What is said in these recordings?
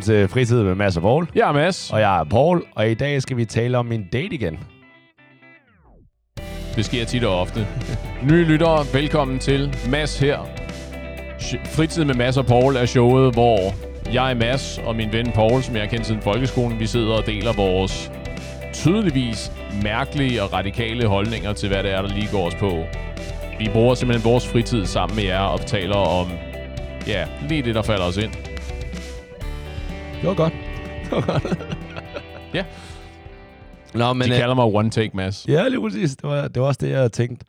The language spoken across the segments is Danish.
Velkommen til Fritid med Mads og Paul. Jeg er Mads. Og jeg er Paul, og i dag skal vi tale om en date igen. Det sker tit og ofte. Nye lyttere, velkommen til Mads her. Fritid med Mads og Paul er showet, hvor jeg, Mads og min ven Paul, som jeg har kendt siden folkeskolen, vi sidder og deler vores tydeligvis mærkelige og radikale holdninger til, hvad det er, der lige går os på. Vi bruger simpelthen vores fritid sammen med jer og taler om, ja, lige det, der falder os ind. Det var godt. Det var godt. Ja. Nå, Men, De kalder mig One Take Mads. Ja, lige præcis. Det var, det var også det, jeg tænkte,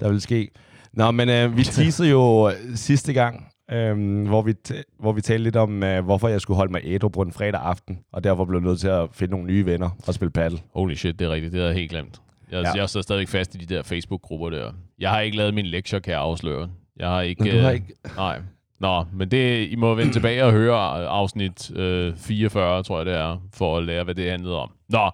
der ville ske. Nå, men øh, vi teasede jo sidste gang, øh, hvor, vi hvor vi talte lidt om, øh, hvorfor jeg skulle holde mig ædru på en fredag aften, og derfor blev nødt til at finde nogle nye venner og spille paddle. Holy shit, det er rigtigt. Det havde jeg helt glemt. Jeg, ja. jeg sidder stadig fast i de der Facebook-grupper der. Jeg har ikke lavet min lektier, kan jeg afsløre. Jeg har ikke... Men du har ikke... Nej. Nå, men det, I må vende tilbage og høre afsnit øh, 44, tror jeg det er, for at lære, hvad det handlede om. Nå,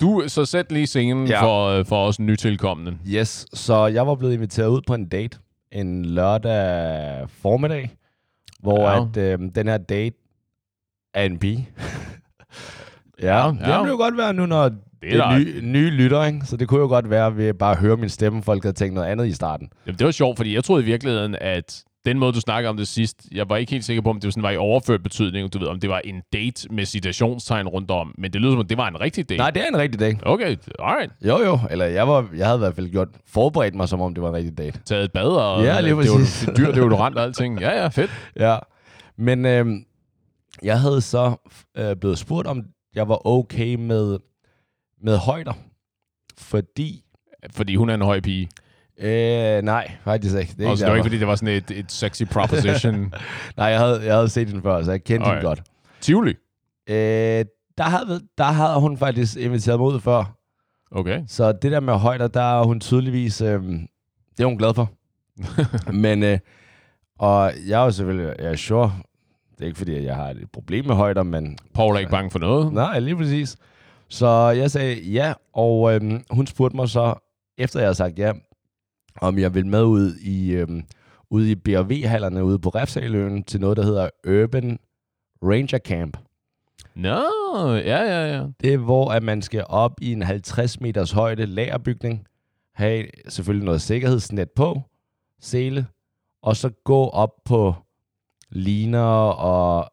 du, så sæt lige scenen ja. for, øh, for os nytilkommende. Yes, så jeg var blevet inviteret ud på en date en lørdag formiddag, hvor ja. at øh, den her date er en pige. ja, ja, det ja. jo godt være nu, når det er, det nye, nye lytter, ikke? Så det kunne jo godt være, at vi bare høre min stemme, folk havde tænkt noget andet i starten. Jamen, det var sjovt, fordi jeg troede i virkeligheden, at den måde, du snakker om det sidst, jeg var ikke helt sikker på, om det var, sådan, var i overført betydning, du ved, om det var en date med citationstegn rundt om, men det lyder som, om det var en rigtig date. Nej, det er en rigtig date. Okay, alright. Jo, jo, eller jeg, var, jeg havde i hvert fald gjort, forberedt mig, som om det var en rigtig date. Taget et bad, og ja, lige præcis. det var dyr, deodorant og alting. Ja, ja, fedt. Ja, men øh, jeg havde så øh, blevet spurgt, om jeg var okay med, med højder, fordi... Fordi hun er en høj pige. Øh, nej, faktisk ikke. Det, er ikke, det var ikke, fordi det var sådan et, et sexy proposition. nej, jeg havde, jeg havde set den før, så jeg kendte den godt. Tivoli? Øh, der, havde, der havde hun faktisk inviteret mig ud før. Okay. Så det der med højder, der er hun tydeligvis... Øh, det er hun glad for. Men, øh, og jeg er jo selvfølgelig... Jeg er sure, det er ikke fordi, jeg har et problem med højder, men... Paul er ikke bange for noget. Nej, lige præcis. Så jeg sagde ja, og øh, hun spurgte mig så, efter jeg havde sagt ja, om jeg vil med ud i, øhm, ude i BRV-hallerne ude på Refsaløen til noget, der hedder Urban Ranger Camp. Nå, no, ja, ja, ja. Det er, hvor at man skal op i en 50 meters højde lagerbygning, have selvfølgelig noget sikkerhedsnet på, sele, og så gå op på liner og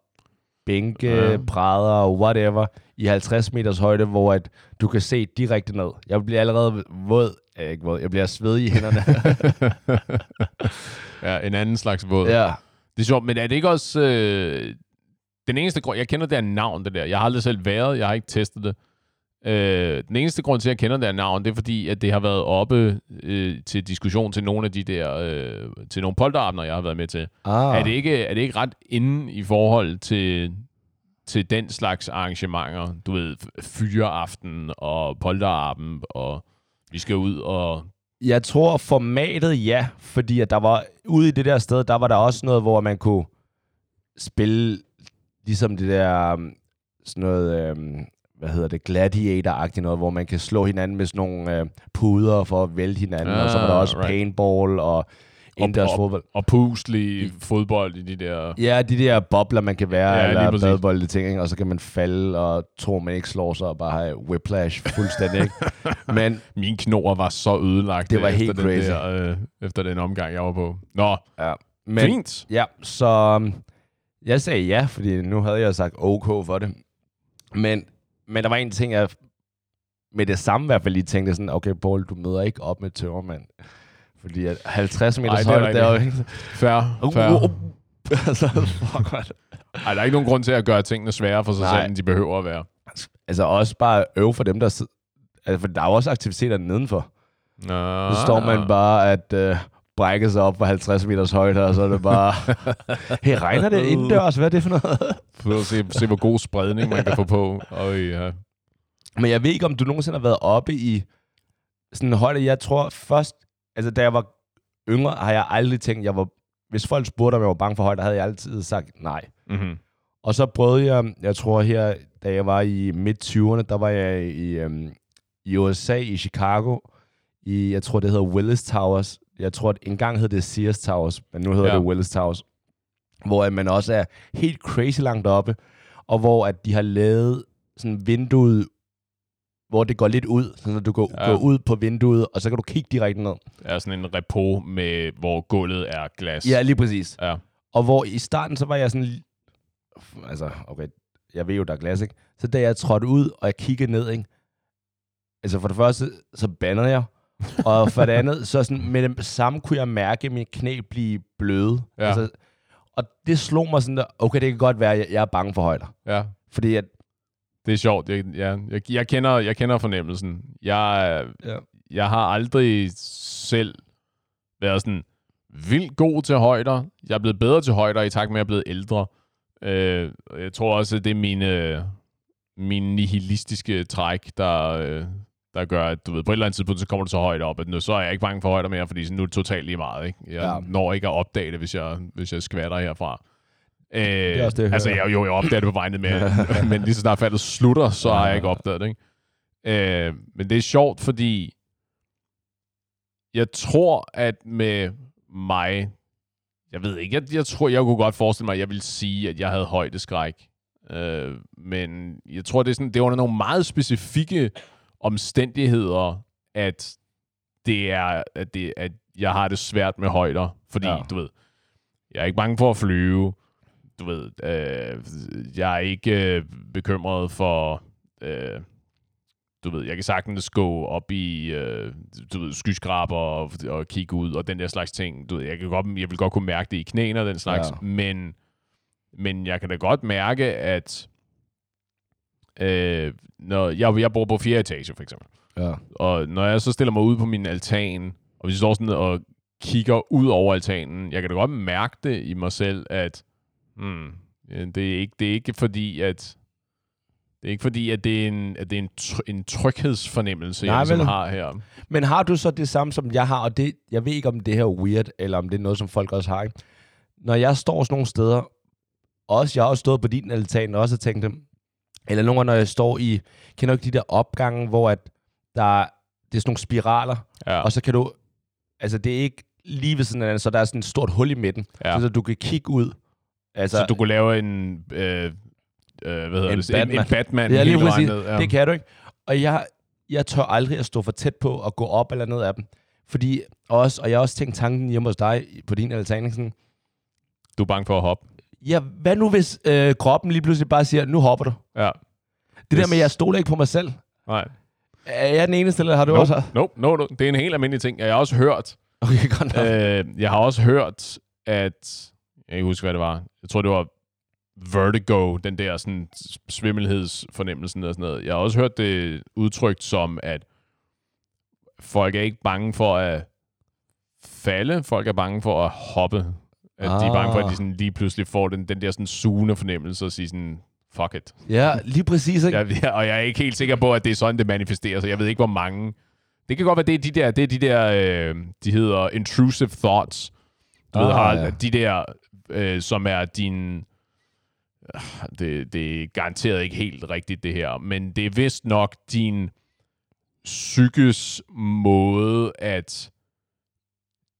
bænke, ja. brædder og whatever i 50 meters højde, hvor at du kan se direkte ned. Jeg bliver allerede våd jeg, ikke våd. jeg bliver svedig i hænderne. ja, en anden slags våd. Ja. Det er sjovt, men er det ikke også... Øh, den eneste grund... Jeg kender det her navn, det der. Jeg har aldrig selv været, jeg har ikke testet det. Øh, den eneste grund til, at jeg kender det her navn, det er fordi, at det har været oppe øh, til diskussion til nogle af de der... Øh, til nogle polterabner, jeg har været med til. Ah. Er, det ikke, er det ikke ret inde i forhold til til den slags arrangementer. Du ved, fyreaften og polterappen og vi skal ud og... Jeg tror formatet ja, fordi at der var ude i det der sted, der var der også noget, hvor man kunne spille ligesom det der sådan noget, um, hvad hedder det, gladiator-agtigt noget, hvor man kan slå hinanden med sådan nogle uh, puder for at vælte hinanden, ah, og så var der også right. paintball og indendørs fodbold. Og puslig fodbold i de der... Ja, de der bobler, man kan være, ja, eller badebold ting, ikke? og så kan man falde og tro, man ikke slår sig og bare have whiplash fuldstændig. ikke? Men Min knor var så ødelagt det var efter, helt den crazy. Der, øh, efter den omgang, jeg var på. Nå, ja. Men, fint. Ja, så um, jeg sagde ja, fordi nu havde jeg sagt OK for det. Men, men der var en ting, jeg med det samme i hvert fald lige tænkte sådan, okay, Paul, du møder ikke op med tømmermand. Fordi at 50 meter højde, det er jo ikke... Færre, færre. Uh, uh, uh. altså, fuck, Ej, der er ikke nogen grund til at gøre tingene sværere for sig Nej. selv, end de behøver at være. Altså også bare øve for dem, der... Altså, for der er jo også aktiviteter nedenfor. Nå. Så står man bare at øh, brække sig op på 50 meters højde, og så er det bare... hey, regner det indendørs? Hvad er det for noget? For at se, se, hvor god spredning man kan få på. Øj, ja. Men jeg ved ikke, om du nogensinde har været oppe i sådan en højde. Jeg tror først, altså da jeg var yngre, har jeg aldrig tænkt, jeg var, hvis folk spurgte, om jeg var bange for højder, havde jeg altid sagt nej. Mm-hmm. Og så prøvede jeg, jeg tror her, da jeg var i midt-20'erne, der var jeg i, øhm, i USA, i Chicago, i, jeg tror det hedder Willis Towers. Jeg tror, at engang hed det Sears Towers, men nu hedder ja. det Willis Towers. hvor man også er helt crazy langt oppe, og hvor at de har lavet sådan vinduet, hvor det går lidt ud, så når du går, Ja. ja. går ud på vinduet, og så kan du kigge direkte ned. er sådan en repo, med, hvor gulvet er glas. Ja, lige præcis. ja. Og hvor i starten, så var jeg sådan... Altså, okay, jeg ved jo, der er glas, ikke? Så da jeg trådte ud, og jeg kiggede ned, ikke? Altså, for det første, så bandede jeg. Og for det andet, så sådan, med det samme kunne jeg mærke min knæ blive bløde. Ja. Altså, og det slog mig sådan der, okay, det kan godt være, at jeg, jeg er bange for højder. ja. Fordi at, Det er sjovt. Jeg, ja, jeg, jeg, kender, jeg kender fornemmelsen. Jeg, Ja. jeg har aldrig selv været sådan vildt god til højder. Jeg er blevet bedre til højder i takt med, at jeg er blevet ældre. Øh, jeg tror også, at det er mine, mine nihilistiske træk, der, øh, der gør, at du ved, på et eller andet tidspunkt, så kommer du så højt op, at nu, så er jeg ikke bange for højder mere, fordi sådan, nu er det totalt lige meget. Ikke? Jeg ja. Ja. når ikke at opdage det, hvis jeg, hvis jeg skvatter herfra. Øh, det er også det, jeg altså, jeg, jo, jeg opdager det på vejen med, men lige så snart faldet slutter, så har jeg ikke opdaget det. Ikke? Øh, men det er sjovt, fordi jeg tror, at med mig, jeg ved ikke, jeg, jeg tror, jeg kunne godt forestille mig, at jeg ville sige, at jeg havde højdeskræk. Øh, men jeg tror, det er, sådan, det er under nogle meget specifikke omstændigheder, at det er, at, det, at jeg har det svært med højder. Fordi, ja. Du ved, jeg er ikke bange for at flyve. Du ved, øh, jeg er ikke øh, bekymret for... Øh, du ved, jeg kan sagtens gå op i øh, du ved, skyskraber og, og kigge ud og den der slags ting. Du ved, jeg, kan godt, jeg vil godt kunne mærke det i knæene og den slags. Ja. men, men jeg kan da godt mærke, at øh, når jeg, jeg bor på fjerde etage, for eksempel, ja. og når jeg så stiller mig ud på min altan, og jeg står sådan og kigger ud over altanen, jeg kan da godt mærke det i mig selv, at hmm, det, er ikke, det er ikke fordi, at det er ikke fordi, at det er en, at det er en, tr- en tryghedsfornemmelse, Nej, jeg ligesom har her. Men har du så det samme, som jeg har, og det, jeg ved ikke, om det her er weird, eller om det er noget, som folk også har, ikke? Når jeg står sådan nogle steder, også, jeg har også stået på din altan, og også tænkt dem, eller nogle gange, når jeg står i, kender du ikke de der opgange, hvor at der, det er sådan nogle spiraler, Ja, og så kan du, altså det er ikke lige ved sådan en, så der er sådan et stort hul i midten, ja. så du kan kigge ud. Altså, så du kunne lave en, øh, øh, hvad hedder En det, en, en Batman. Batman Ja, lige præcis. ned. Ja. Det kan du ikke. Og jeg, jeg tør aldrig at stå for tæt på og gå op eller ned af dem. Fordi også, og jeg har også tænkt tanken hjemme hos dig på din altan, sådan, Du er bange for at hoppe. Ja, hvad nu hvis øh, kroppen lige pludselig bare siger, nu hopper du? Ja. Det Yes. der med, jeg stoler ikke på mig selv. Nej. Er jeg den eneste, eller har du Nope, også? nope, no, no. Det er en helt almindelig ting. Jeg har også hørt, Okay, godt nok. øh, jeg har også hørt, at, jeg kan ikke huske, hvad det var. Jeg tror, det var vertigo, den der sådan svimmelhedsfornemmelsen og sådan noget. Jeg har også hørt det udtrykt som, at folk er ikke bange for at falde, folk er bange for at hoppe. At ah. de er bange for, at de Ah. sådan lige pludselig får den, den der sådan sugende fornemmelse og sige sådan, fuck it. Ja, lige præcis, ikke? Jeg, og jeg er ikke helt sikker på, at det er sådan, det manifesterer sig. Jeg ved ikke, hvor mange. Det kan godt være, det er de der, det er de der, øh, de hedder intrusive thoughts. Du ah, ved, Ah, har, ja. de der, øh, som er din... øh, Det, det er garanteret ikke helt rigtigt, det her. Men det er vist nok din psykes måde at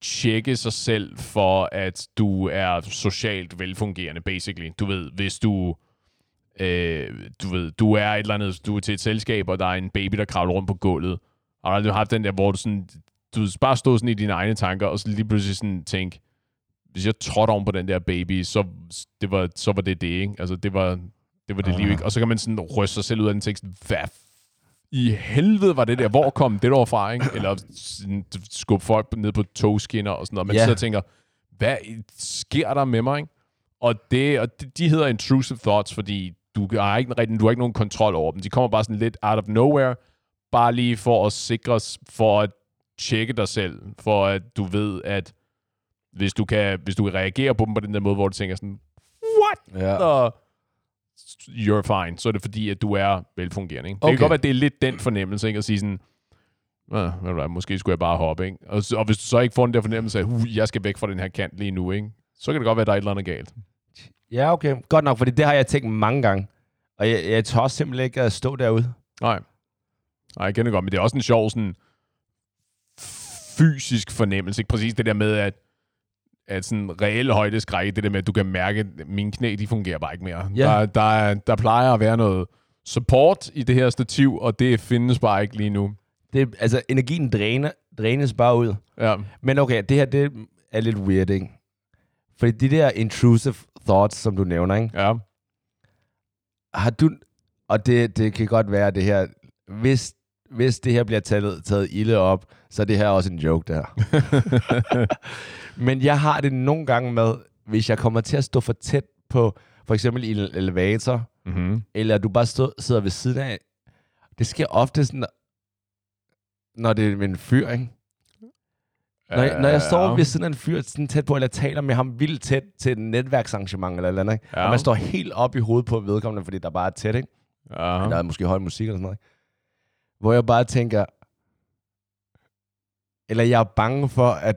tjekke sig selv for, at du er socialt velfungerende, basically. Du ved, hvis du øh, du ved, du er et eller andet, du er til et selskab, og der er en baby, der kravler rundt på gulvet. Har du aldrig haft den der, hvor du sådan, du bare stod sådan i dine egne tanker, og så lige pludselig sådan tænk, hvis jeg trådte oven på den der baby, så, det var, så var det det, ikke? Altså, det var det, var det Ah. liv, ikke? Og så kan man sådan ryste sig selv ud af den tekst, hvad i helvede var det der? Hvor kom det der fra, ikke? Eller skubbe folk ned på togskinner og sådan noget. Man Ja. sidder og tænker, hvad sker der med mig, ikke? Og, det, og de, de hedder intrusive thoughts, fordi du har ikke rigtig, du har ikke nogen kontrol over dem. De kommer bare sådan lidt out of nowhere, bare lige for at sikre, for at tjekke dig selv, for at du ved, at hvis du kan, hvis du kan reagere på dem på den der måde, hvor du tænker sådan, what Ja. the you're fine, så er det fordi, at du er velfungerende. Ikke? Det Okay. kan godt være, at det er lidt den fornemmelse, ikke? at sige sådan, "Ah, hvad, måske skulle jeg bare hoppe. Ikke? Og, og hvis du så ikke får den der fornemmelse af, uh, jeg skal væk fra den her kant lige nu, ikke? så kan det godt være, at der er et eller andet galt. Ja, okay. Godt nok, fordi det har jeg tænkt mange gange. Og jeg, jeg tør simpelthen ikke at stå derude. Nej. Nej, jeg kender det godt, men det er også en sjov sådan fysisk fornemmelse. Ikke? Præcis det der med, at at sådan reel højdeskræk, det der med, at du kan mærke, at mine knæ, de fungerer bare ikke mere. Ja. Der, der, er- der plejer at være noget support i det her stativ, og det findes bare ikke lige nu. Det, altså, energien dræner, drænes bare ud. Ja. Men okay, det her det er lidt weird, ikke? Fordi de der intrusive thoughts, som du nævner, ikke? Ja. Har du... Og det, det kan godt være, det her... Hvis, hvis det her bliver taget, taget ilde op, så er det her også en joke, det her. Men jeg har det nogle gange med, hvis jeg kommer til at stå for tæt på, for eksempel i en elevator, Mm-hmm. eller du bare stå, sidder ved siden af. Det sker ofte sådan, når det er en fyr, ikke? Når, jeg, når jeg står ved siden af en fyr sådan tæt på, eller taler med ham vildt tæt til et netværksarrangement eller eller andet, ikke? Ja. og man står helt op i hovedet på vedkommende, fordi der bare er tæt, ikke? Ja. Der er måske høj musik eller sådan noget. ikke? Hvor jeg bare tænker, eller jeg er bange for, at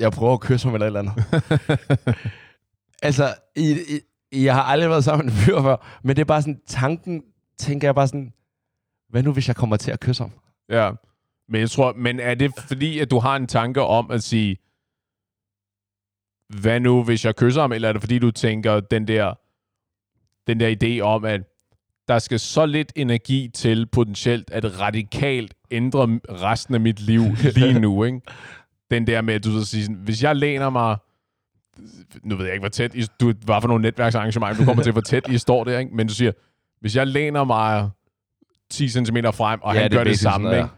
jeg prøver at kysse ham eller et eller andet. altså, i, i, jeg har aldrig været sammen med en fyr før, men det er bare sådan, tanken, tænker jeg bare sådan, hvad nu hvis jeg kommer til at kysse ham? Ja. Men jeg tror, men er det fordi, at du har en tanke om at sige, hvad nu, hvis jeg kysser ham, eller er det fordi, du tænker den der, den der idé om, at der skal så lidt energi til potentielt at radikalt ændre resten af mit liv lige nu, ikke? Den der med, at du så siger sådan, hvis jeg læner mig, nu ved jeg ikke, hvor tæt, I, du var for nogle netværksarrangementer, du kommer til, hvor tæt I står der, ikke? Men du siger, hvis jeg læner mig 10 cm frem, og ja, han gør det samme, sådan ikke?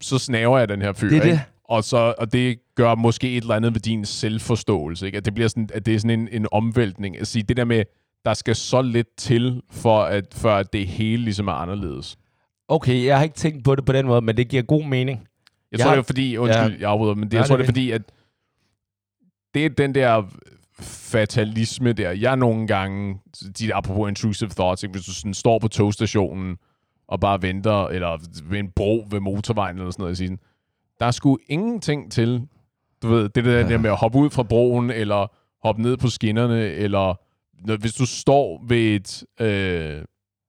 så snaver jeg den her fyr. Det er ikke? det. Og, så, og det gør måske et eller andet ved din selvforståelse. Ikke? At det bliver sådan, at det er sådan en, en omvæltning. At sige, det der med, der skal så lidt til, for at, for at det hele ligesom er anderledes. Okay, jeg har ikke tænkt på det på den måde, men det giver god mening. Jeg, Jeg tror, det er fordi, undskyld, ja. jeg afbryder, men det, jeg tror, det er fordi, at det er den der fatalisme der. Jeg nogle gange, de apropos intrusive thoughts, ikke? hvis du sådan står på togstationen og bare venter, eller ved en bro ved motorvejen eller sådan noget, sådan, der er sgu ingenting til, du ved, det der, der med at hoppe ud fra broen, eller hoppe ned på skinnerne, eller når, hvis du står ved et, øh,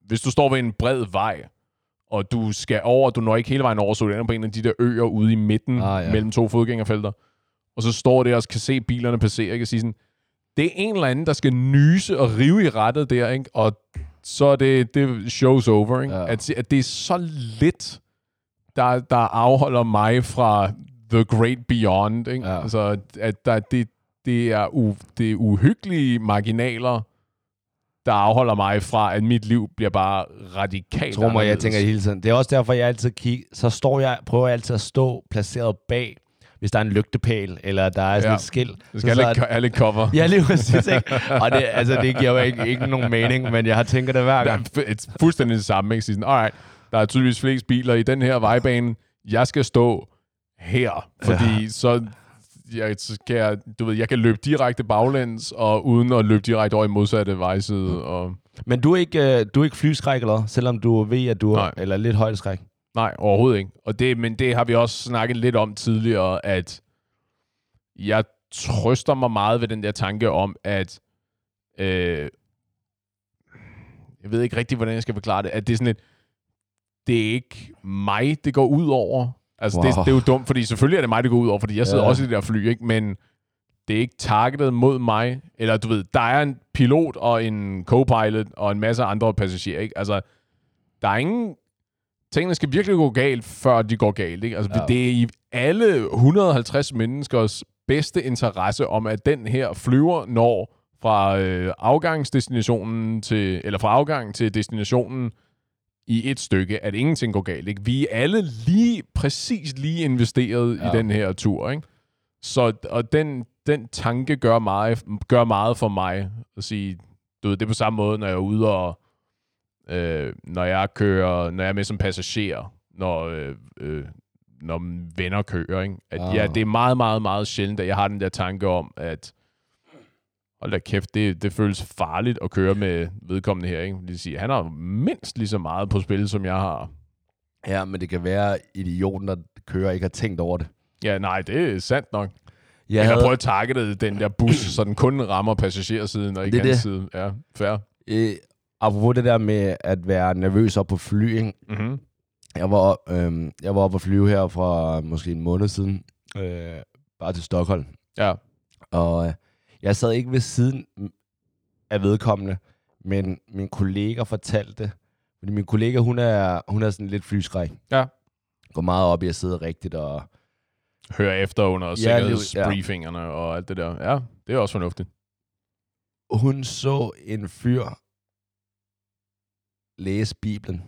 hvis du står ved en bred vej, og du skal over, du når ikke hele vejen over, så du ender på en af de der øer ude i midten Ah, ja. mellem to fodgængerfelter, og så står det og kan se bilerne passere, og sige sådan, det er en eller anden, der skal nyse og rive i rettet der, ikke? og så er det, det show's over. Ikke? Ja. At, at det er så lidt, der, der afholder mig fra the great beyond. Ikke? Ja. Altså, at der, det, det, er u, det er uhyggelige marginaler, der afholder mig fra, at mit liv bliver bare radikalt Tro mig, jeg tænker hele tiden. Det er også derfor, jeg altid kigger. Så står jeg, prøver jeg altid at stå placeret bag, hvis der er en lygtepæl, eller der er sådan Ja. et skilt. Det skal så, lidt, have lidt cover. Ja, lige præcis. Ikke? Og det, altså, det giver jo ikke, ikke nogen mening, men jeg har tænkt det hver gang. er fu- et, fuldstændig det samme. Ikke? Sådan, Alright, der er tydeligvis flest biler i den her vejbane. Jeg skal stå her, fordi ja. så, jeg, kan jeg, du ved, jeg kan løbe direkte baglæns, og uden at løbe direkte over i modsatte vejside. Og, Men du er ikke, øh, du er ikke flyskræk, eller? Selvom du ved, at du er, Nej. eller lidt højdeskræk. nej, overhovedet ikke. Og det, men det har vi også snakket lidt om tidligere, at jeg trøster mig meget ved den der tanke om, at øh, jeg ved ikke rigtig, hvordan jeg skal forklare det, at det er sådan et, det er ikke mig, det går ud over. Altså, wow. det, det er jo dumt, fordi selvfølgelig er det mig, det går ud over, fordi jeg sidder Ja. også i det der fly, ikke? Men det er ikke targetet mod mig. Eller du ved, der er en pilot og en co-pilot og en masse andre passagerer, ikke? Altså, der er ingen... Tingene skal virkelig gå galt, før de går galt, ikke? Altså, Ja. ja. det er i alle 150 menneskers bedste interesse om, at den her flyver når fra øh, afgangsdestinationen til, eller fra afgang til destinationen i et stykke, at ingenting går galt. Ikke? Vi er alle lige, præcis lige investeret Ja. i den her tur. Ikke? Så, og den, den tanke gør meget, gør meget for mig at sige, du ved, det er på samme måde, når jeg er ude og, øh, når jeg kører, når jeg er med som passager, når, øh, øh, når venner kører, ikke? At, Ah. ja, det er meget, meget, meget sjældent, at jeg har den der tanke om, at hold da kæft, det, det føles farligt at køre med vedkommende her, ikke? Vil sige, han har mindst lige så meget på spil, som jeg har. Ja, men det kan være, idioten, der kører, ikke har tænkt over det. Ja, nej, det er sandt nok. Jeg, Jeg, havde, har prøvet at targete den der bus, så den kun rammer passagersiden og ikke det. side. Ja, fair. øh, apropos det der med at være nervøs op på fly, ikke? Mm-hmm. Jeg var, øhm, jeg var oppe at flyve her for måske en måned siden, øh, bare til Stockholm. Ja. Og øh, jeg sad ikke ved siden af vedkommende, men min kollega fortalte, fordi min kollega, hun er, hun er sådan lidt flyskræk. Ja. Går meget op i at sidde rigtigt og... Høre efter under Ja, sikkerhedsbriefingerne og alt det der. Ja, det er også fornuftigt. Hun så en fyr læse Bibelen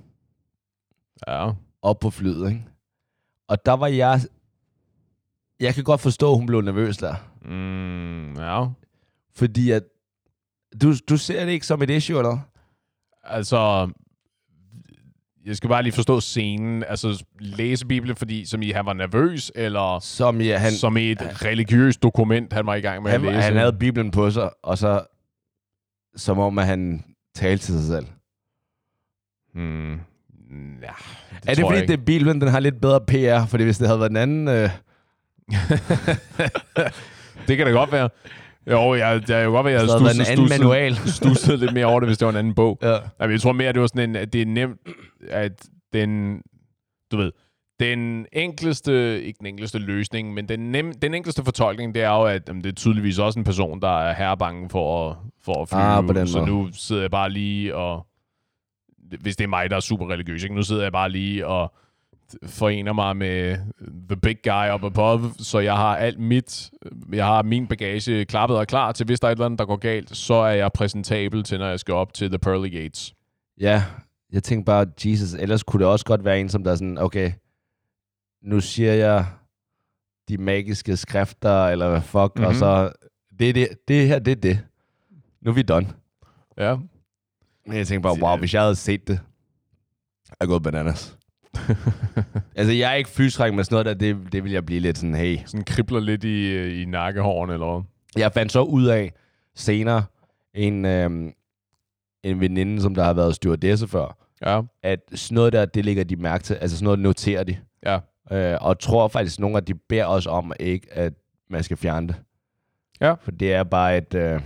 Ja. op på flyet, ikke? Og der var jeg... Jeg kan godt forstå, at hun blev nervøs der. Mm, ja. Fordi at... Du, du ser det ikke som et issue, eller? Altså, jeg skal bare lige forstå scenen. Altså, læse Bibelen, fordi som i, han var nervøs, eller Som ja, han, han, som i et religiøst dokument, han var i gang med han, at læse. han havde Bibelen på sig, og så som om, at han talte til sig selv. Hmm. Ja, det er det tror fordi, jeg det er Bibelen, den har lidt bedre PR? Fordi hvis det havde været en anden... Øh, det kan da godt være. Jo, jeg, jeg kan godt være, jeg havde været en stusset, anden stusset, manual. stusset lidt mere over det, hvis det var en anden bog. ja. Jamen, jeg tror mere, det var sådan en, at det er nemt, at den, du ved, den enkleste, ikke den enkleste løsning, men den, nem, den enkleste fortolkning, det er jo, at jamen, det er tydeligvis også en person, der er herrebange for at, for at flyve. Ah, på den så måde. nu sidder jeg bare lige og, hvis det er mig, der er super religiøs, ikke? nu sidder jeg bare lige og forener mig med the big guy up above, så jeg har alt mit, jeg har min bagage klappet og klar til, hvis der er et eller andet, der går galt, så er jeg præsentabel til, når jeg skal op til The Pearly Gates. ja, jeg tænkte bare, Jesus, ellers kunne det også godt være en, som der er sådan, okay, nu siger jeg de magiske skrifter, eller hvad fuck, mm-hmm. og Mhm. så, det, er det, det her, det er det. Nu er vi done. Ja, Men jeg tænkte bare, wow, hvis jeg havde set det, jeg er gået bananas. Altså, jeg er ikke fysisk med sådan noget der, det, det vil jeg blive lidt sådan, hey. sådan kribler lidt i, i nakkehårene, eller hvad? Jeg fandt så ud af senere, en, øhm, en veninde, som der har været stewardesse før, Ja, at sådan noget der, det lægger de mærke til, altså sådan noget noterer de. ja. Øh, og tror faktisk, at nogle af de beder os om, ikke, at man skal fjerne det. Ja. For det er bare et... Øh,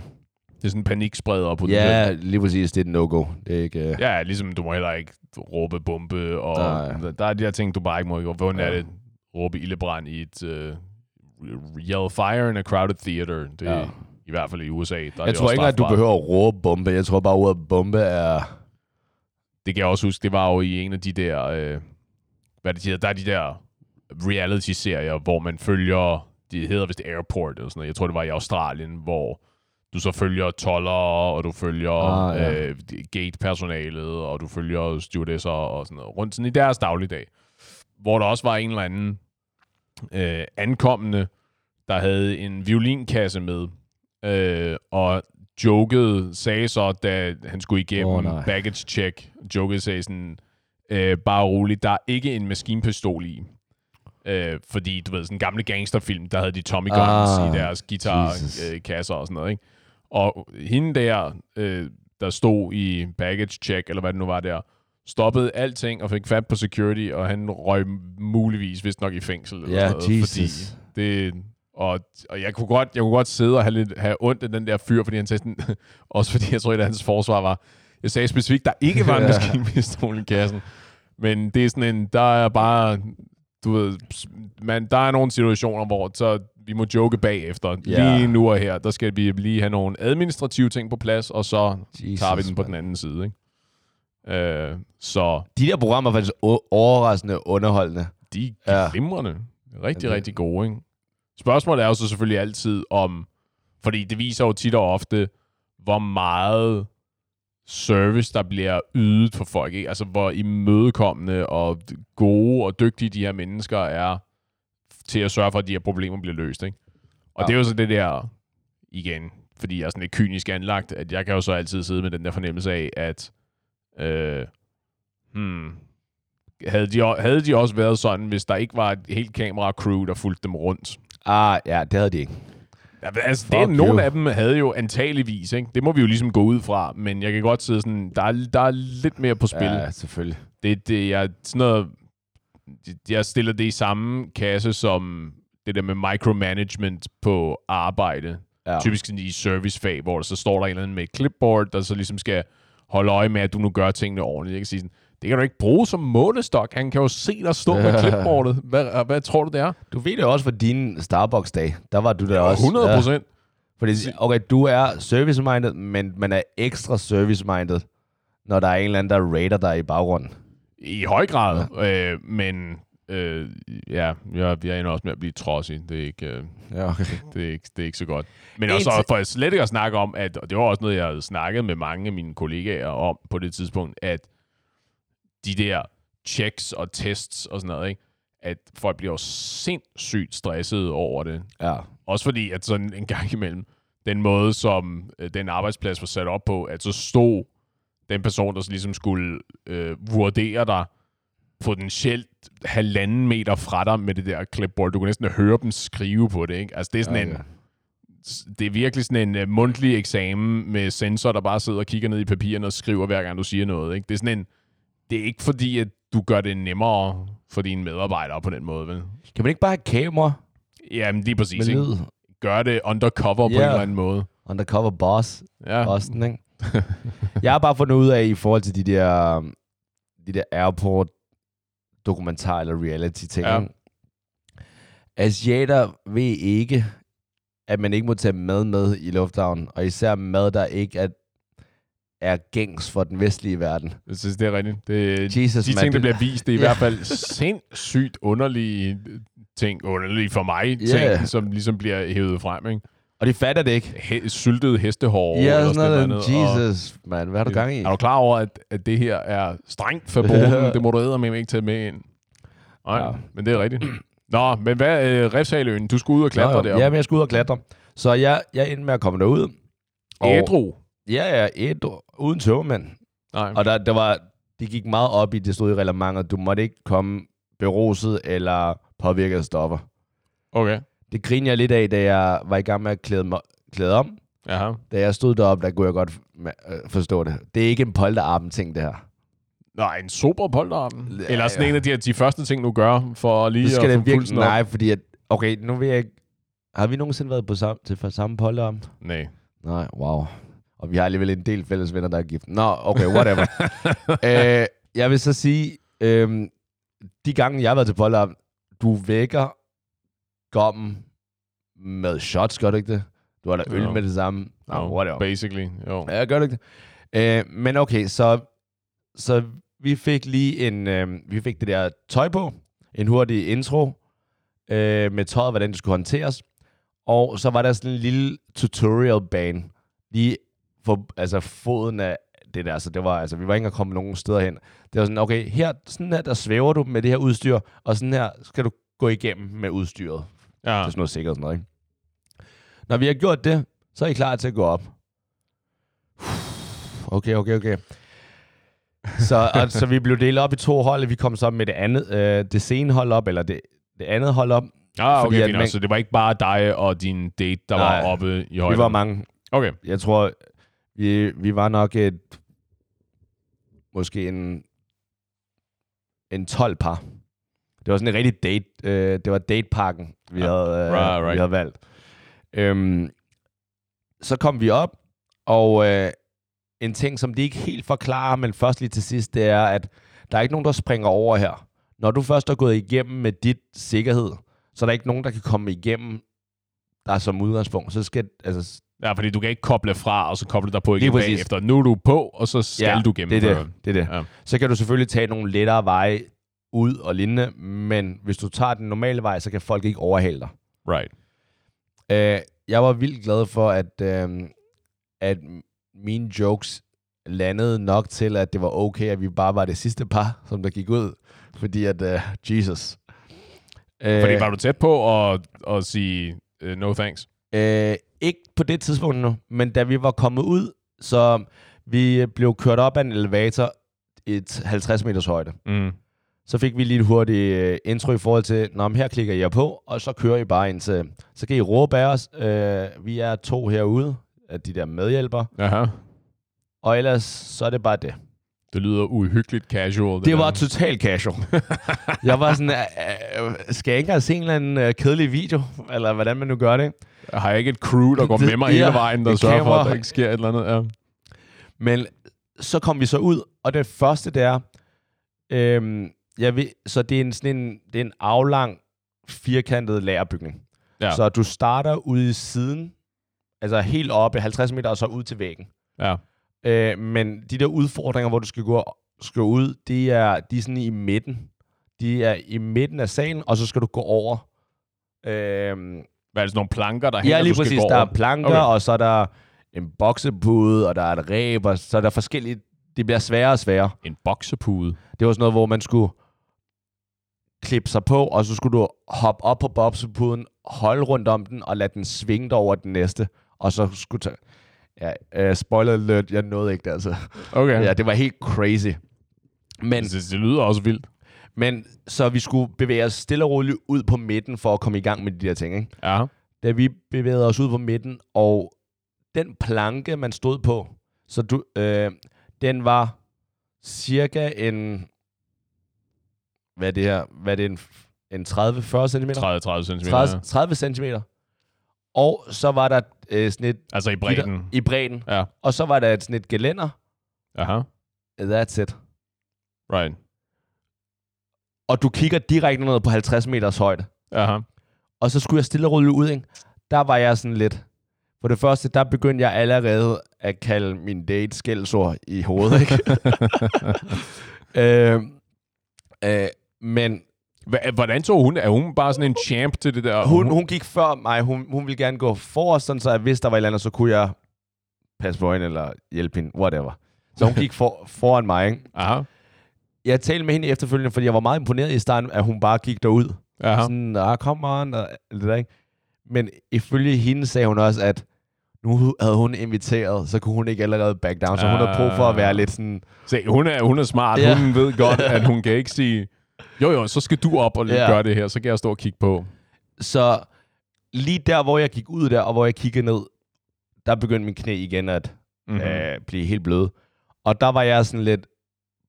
Det er sådan en panikspreder på ja, lige præcis, det er et no-go. Det er ikke... Øh, Ja, ligesom du må heller ikke råbe bombe, og Nej. der, er de her ting, du bare ikke må gøre. Hvordan Ja. er det? Råbe ildebrand i et... Uh, yell fire in a crowded theater. Det er Ja. i hvert fald i USA. Der er jeg det tror ikke, at du behøver at råbe bombe. Jeg tror bare, ordet bombe er... Det kan jeg også huske, det var jo i en af de der... Øh, hvad er det, de hedder? Der er de der reality-serier, hvor man følger... De hedder vist Airport eller sådan noget. Jeg tror, det var i Australien, hvor du så følger toller, og du følger Ah, ja. øh, gate-personalet, og du følger stewardesser og sådan noget. Rundt sådan i deres dagligdag. Hvor der også var en eller anden øh, ankommende, der havde en violinkasse med, øh, og jokede, sagde så, da han skulle igennem oh, nej. baggage check, jokede sagde sådan, øh, bare roligt, der er ikke en maskinpistol i. Øh, fordi, du ved, sådan en gamle gangsterfilm, der havde de Tommy Guns Ah, i deres guitarkasser øh, og sådan noget, ikke? Og hende der, øh, der stod i baggage check, eller hvad det nu var der, stoppede alting og fik fat på security, og han røg muligvis vist nok i fængsel. Eller Ja, noget, Jesus. Fordi det, og, og jeg, kunne godt, jeg kunne godt sidde og have, lidt, have ondt af den der fyr, fordi han sagde sådan, også fordi jeg tror, at hans forsvar var, jeg sagde specifikt, der ikke var en maskinpistol i kassen. Men det er sådan en, der er bare, du ved, man, der er nogle situationer, hvor så vi må joke bagefter. Ja. Lige nu og her, der skal vi lige have nogle administrative ting på plads, og så Jesus, tager vi den på mand. den anden side. Ikke? Øh, så De der programmer er faktisk overraskende underholdende. de er Ja. glimrende. Rigtig, Ja. rigtig gode, ikke? Spørgsmålet er jo så selvfølgelig altid om... Fordi det viser jo tit og ofte, hvor meget service, der bliver ydet for folk. Ikke? Altså, hvor imødekommende og gode og dygtige de her mennesker er til at sørge for, at de her problemer bliver løst. Ikke? Og Ja. det er jo så det der, igen, fordi jeg er sådan lidt kynisk anlagt, at jeg kan jo så altid sidde med den der fornemmelse af, at øh, hmm, havde de, havde de også været sådan, hvis der ikke var et helt kamera-crew, der fulgte dem rundt? Ah, ja, det havde de ikke. Ja, altså, Fuck det, nogle you. af dem havde jo antageligvis, ikke? Det må vi jo ligesom gå ud fra, men jeg kan godt sidde sådan, der er, der er lidt mere på spil. Ja, selvfølgelig. Det, det, jeg, sådan noget, jeg stiller det i samme kasse som det der med micromanagement på arbejde. Ja. Typisk sådan i servicefag, hvor der så står der en eller anden med et clipboard, der så ligesom skal holde øje med, at du nu gør tingene ordentligt. Jeg kan sige sådan, Det kan du ikke bruge som målestok. Han kan jo se dig stå med clipboardet. Hvad, hvad tror du, det er? Du ved det også for din Starbucks-dag. Der var du der også. 100 procent. Ja. Fordi, okay, du er service-minded, men man er ekstra service-minded, når der er en eller anden, der rater dig i baggrunden. I høj grad. Ja. Øh, men øh, ja, jeg, jeg ender også med at blive trodsig. Det er ikke, øh, Ja, okay. det er ikke, det er ikke så godt. Men En også for jeg slet ikke at snakke om, at, og det var også noget, jeg havde snakket med mange af mine kollegaer om på det tidspunkt, at de der checks og tests og sådan noget, ikke? at folk bliver jo sindssygt stresset over det. Ja. Også fordi, at sådan en gang imellem, den måde, som øh, den arbejdsplads var sat op på, at så stod den person, der så ligesom skulle øh, vurdere dig, potentielt halvanden meter fra dig med det der clipboard. Du kunne næsten høre dem skrive på det, ikke? Altså, det er sådan Okay. en... Det er virkelig sådan en uh, mundtlig eksamen med sensor, der bare sidder og kigger ned i papirerne og skriver, hver gang du siger noget, ikke? Det er sådan en... Det er ikke fordi, at du gør det nemmere for dine medarbejdere på den måde, vel? Kan man ikke bare have kamera Jamen, lige præcis, ikke? Gør det undercover på en Ja. eller anden måde. Undercover boss. Ja. Boston, ikke? jeg har bare fundet ud af, i forhold til de der, de der airport dokumentar eller reality ting. Ja. Asiater ved ikke, at man ikke må tage mad med i lufthavnen, og især mad, der ikke er, er gængs for den vestlige verden. Jeg synes, det er rigtigt. Det, Jesus, de mand, ting, der bliver vist, det er i Ja. hvert fald sindssygt underlige ting, underlige for mig, ting, Ja. som ligesom bliver hævet frem, ikke? Og de fatter det ikke. He- syltet hestehår. Ja, eller sådan noget. noget. og- Jesus, mand. Hvad har du gang i? Er du klar over, at, at det her er strengt forboden? det må du eddermame ikke tage med ind. Nej, ja. Ja. men det er rigtigt. Nå, men hvad, øh, Refshaløen, du skulle ud og klatre Nå, jo. deroppe. Ja, men jeg skulle ud og klatre. Så jeg, jeg endte med at komme derud. Og, Ædru. ja, ja, et, uden tøvmænd. Nej. Og der, der var, de gik meget op i, det stod i reglementet, du måtte ikke komme beruset eller påvirket af stoffer. Okay. Det griner jeg lidt af, da jeg var i gang med at klæde, mig, klæde om. Jaha. Da jeg stod deroppe, der kunne jeg godt øh, forstå det. Det er ikke en polterarben ting, det her. Nej, en super polterarm. Ja, Eller sådan ja. en af de, de første ting, du gør, for lige Nu skal at få virkelig... Nej, fordi at... Okay, nu vil jeg ikke... Har vi nogensinde været på sam, til for samme polterarm? Nej. Nej, wow. Og vi har alligevel en del fælles venner, der er gift. Nå, okay, whatever. øh, jeg vil så sige, øh, de gange, jeg har været til polterarm, du vækker gommen med shots, gør du ikke det? Du har da øl Jo. med det samme. Nå, Jo, whatever. Basically, jo. Ja, gør du ikke det? Øh, men okay, så, så vi fik lige en, øh, vi fik det der tøj på, en hurtig intro øh, med tøjet, hvordan det skulle håndteres. Og så var der sådan en lille tutorial-bane lige for altså foden af det der. Så det var, altså, vi var ikke engang kommet nogen steder hen. Det var sådan, okay, her, sådan her, der svæver du med det her udstyr, og sådan her skal du gå igennem med udstyret. Ja. Det er sådan noget sikkert og sådan noget, ikke? Når vi har gjort det, så er I klar til at gå op. Okay, okay, okay. Så, og, så vi blev delt op i to hold. Vi kom så med det andet, øh, det sene hold op, eller det, det andet hold op. Ah, Fordi okay, fint. man- Så det var ikke bare dig og din date, der Nej. var oppe i højden? Vi var mange. Okay. Jeg tror, vi, vi var nok et, måske en, en 12 par. Det var sådan en rigtig date, øh, det var dateparken, vi, Ja. havde, øh, Right, right. vi havde valgt. Øhm, så kom vi op, og øh, en ting, som de ikke helt forklarer, men først lige til sidst, det er, at der er ikke nogen, der springer over her. Når du først er gået igennem med dit sikkerhed, så er der ikke nogen, der kan komme igennem der som udgangspunkt. Så skal, altså, Ja, fordi du kan ikke koble fra, og så koble dig på igen bagefter. Nu er du på, og så skal Ja, du det gennemføre. er det. det, er det. Ja. Så kan du selvfølgelig tage nogle lettere veje ud og lignende, men hvis du tager den normale vej, så kan folk ikke overhale dig. Right. Øh, jeg var vildt glad for, at, øh, at mine jokes landede nok til, at det var okay, at vi bare var det sidste par, som der gik ud. Fordi at, øh, Jesus. Øh, Fordi var du tæt på at, at sige uh, no thanks? Øh, ikke på det tidspunkt nu, men da vi var kommet ud, så vi blev kørt op af en elevator et 50 meters højde. Mm. Så fik vi lige et hurtigt øh, intro i forhold til, Nå, men her klikker I jer på, og så kører I bare ind til, så kan I råbe af os. Øh, vi er to herude, af de der medhjælpere, Aha. og ellers så er det bare det. Det lyder uhyggeligt casual. Det, Det var totalt casual. jeg var sådan, øh, skal jeg ikke have se en eller anden øh, kedelig video, eller hvordan man nu gør det? Har jeg ikke et crew, der går Det- med mig ja, hele vejen, der sørger for, at kamera. der ikke sker et eller andet? Ja. Men så kom vi så ud, og det første det er, Øhm, jeg ved, så det er en, sådan en, det er en aflang, firkantet lagerbygning. Ja. Så du starter ude i siden, altså helt oppe, 50 meter, og så ud til væggen. Ja. Øh, men de der udfordringer, hvor du skal gå, skal ud, de er, de er sådan i midten. De er i midten af salen, og så skal du gå over. Øhm, Hvad er det sådan nogle planker, der hænger, ja, lige præcis. Der er over? planker, Okay. okay. og så er der en boksepude, og der er et ræb, og så er der forskellige... Det bliver sværere og sværere. En boksepude. Det var sådan noget, hvor man skulle klippe sig på, og så skulle du hoppe op på bobsepuden, holde rundt om den, og lade den svinge dig over den næste, og så skulle tage... Ja, uh, spoiler alert, jeg nåede ikke det, altså. Okay. Ja, det var helt crazy. Men, Det, det lyder også vildt. men så vi skulle bevæge os stille og roligt ud på midten, for at komme i gang med de der ting, ikke? Ja. Da vi bevægede os ud på midten, og den planke, man stod på, så du, øh, den var cirka en... Hvad er det her? Hvad er det? En, en 30-40 cm? 30-30 cm. 30, 30 cm. Og så var der øh, sådan et... Altså i bredden. I bredden. Ja. Og så var der et, sådan et gelænder. Aha. That's it. Right. Og du kigger direkte ned på 50 meters højde. Aha. Og så skulle jeg stille og roligt ud, ikke? Der var jeg sådan lidt... For det første, der begyndte jeg allerede at kalde min date skældsord i hovedet, ikke? øh, øh, men Hvordan tog hun? Er hun bare sådan en champ til det der? hun, hun gik før mig. Hun, hun ville gerne gå forrest, sådan så jeg vidste, der var et eller andet, så kunne jeg passe på hende eller hjælpe hende, whatever. Så hun gik for, foran mig, ikke? Aha. Jeg talte med hende efterfølgende, fordi jeg var meget imponeret i starten, at hun bare gik derud. Aha. Sådan, ah, come on, og det der, ikke? Men ifølge hende sagde hun også, at nu havde hun inviteret, så kunne hun ikke allerede back down. Så hun havde brug for at være lidt sådan... Se, hun er, hun er smart. Ja. Hun ved godt, at hun kan ikke sige, jo jo, så skal du op og Ja. gøre det her, så kan jeg stå og kigge på. Så lige der, hvor jeg gik ud der, og hvor jeg kiggede ned, der begyndte min knæ igen at Mm-hmm. øh, blive helt bløde. Og der var jeg sådan lidt,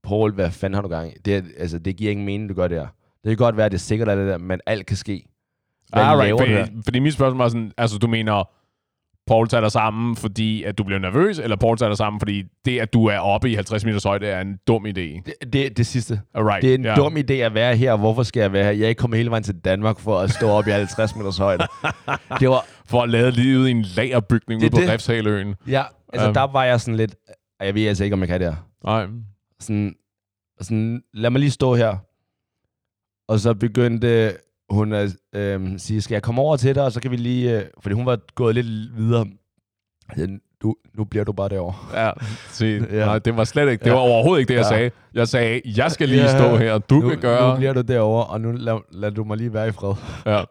Paul, hvad fanden har du gang i? Det, altså, det giver ingen mening, du gør det her. Det kan godt være, at det er sikkert er det der, men alt kan ske. Hvad Ah, laver du her? right. Fordi, fordi mit spørgsmål var sådan, altså du mener, Paul tager dig sammen, fordi at du bliver nervøs, eller Paul tager dig sammen, fordi det, at du er oppe i 50 meters højde, er en dum idé? Det, det, det sidste. Alright. Det er en ja. dum idé at være her. Hvorfor skal jeg være her? Jeg er ikke kommet hele vejen til Danmark for at stå op i 50 meters højde. Det var, For at lade livet i en lagerbygning ude på. Refshaløen. ja, altså Um. der var jeg sådan lidt, "Ej, jeg ved altså ikke, om jeg kan det her. Nej. Sådan, sådan, lad mig lige stå her. Og så begyndte hun at øhm, sige, skal jeg komme over til dig, og så kan vi lige, øh, fordi hun var gået lidt videre. Du, nu bliver du bare derovre. Ja, se, ja. Ja. nej, det var slet ikke, det Ja. var overhovedet ikke det, jeg Ja. sagde. Jeg sagde, jeg skal lige Ja. stå her, du nu, kan gøre... Nu bliver du derovre, og nu lad, lad du mig lige være i fred. Ja.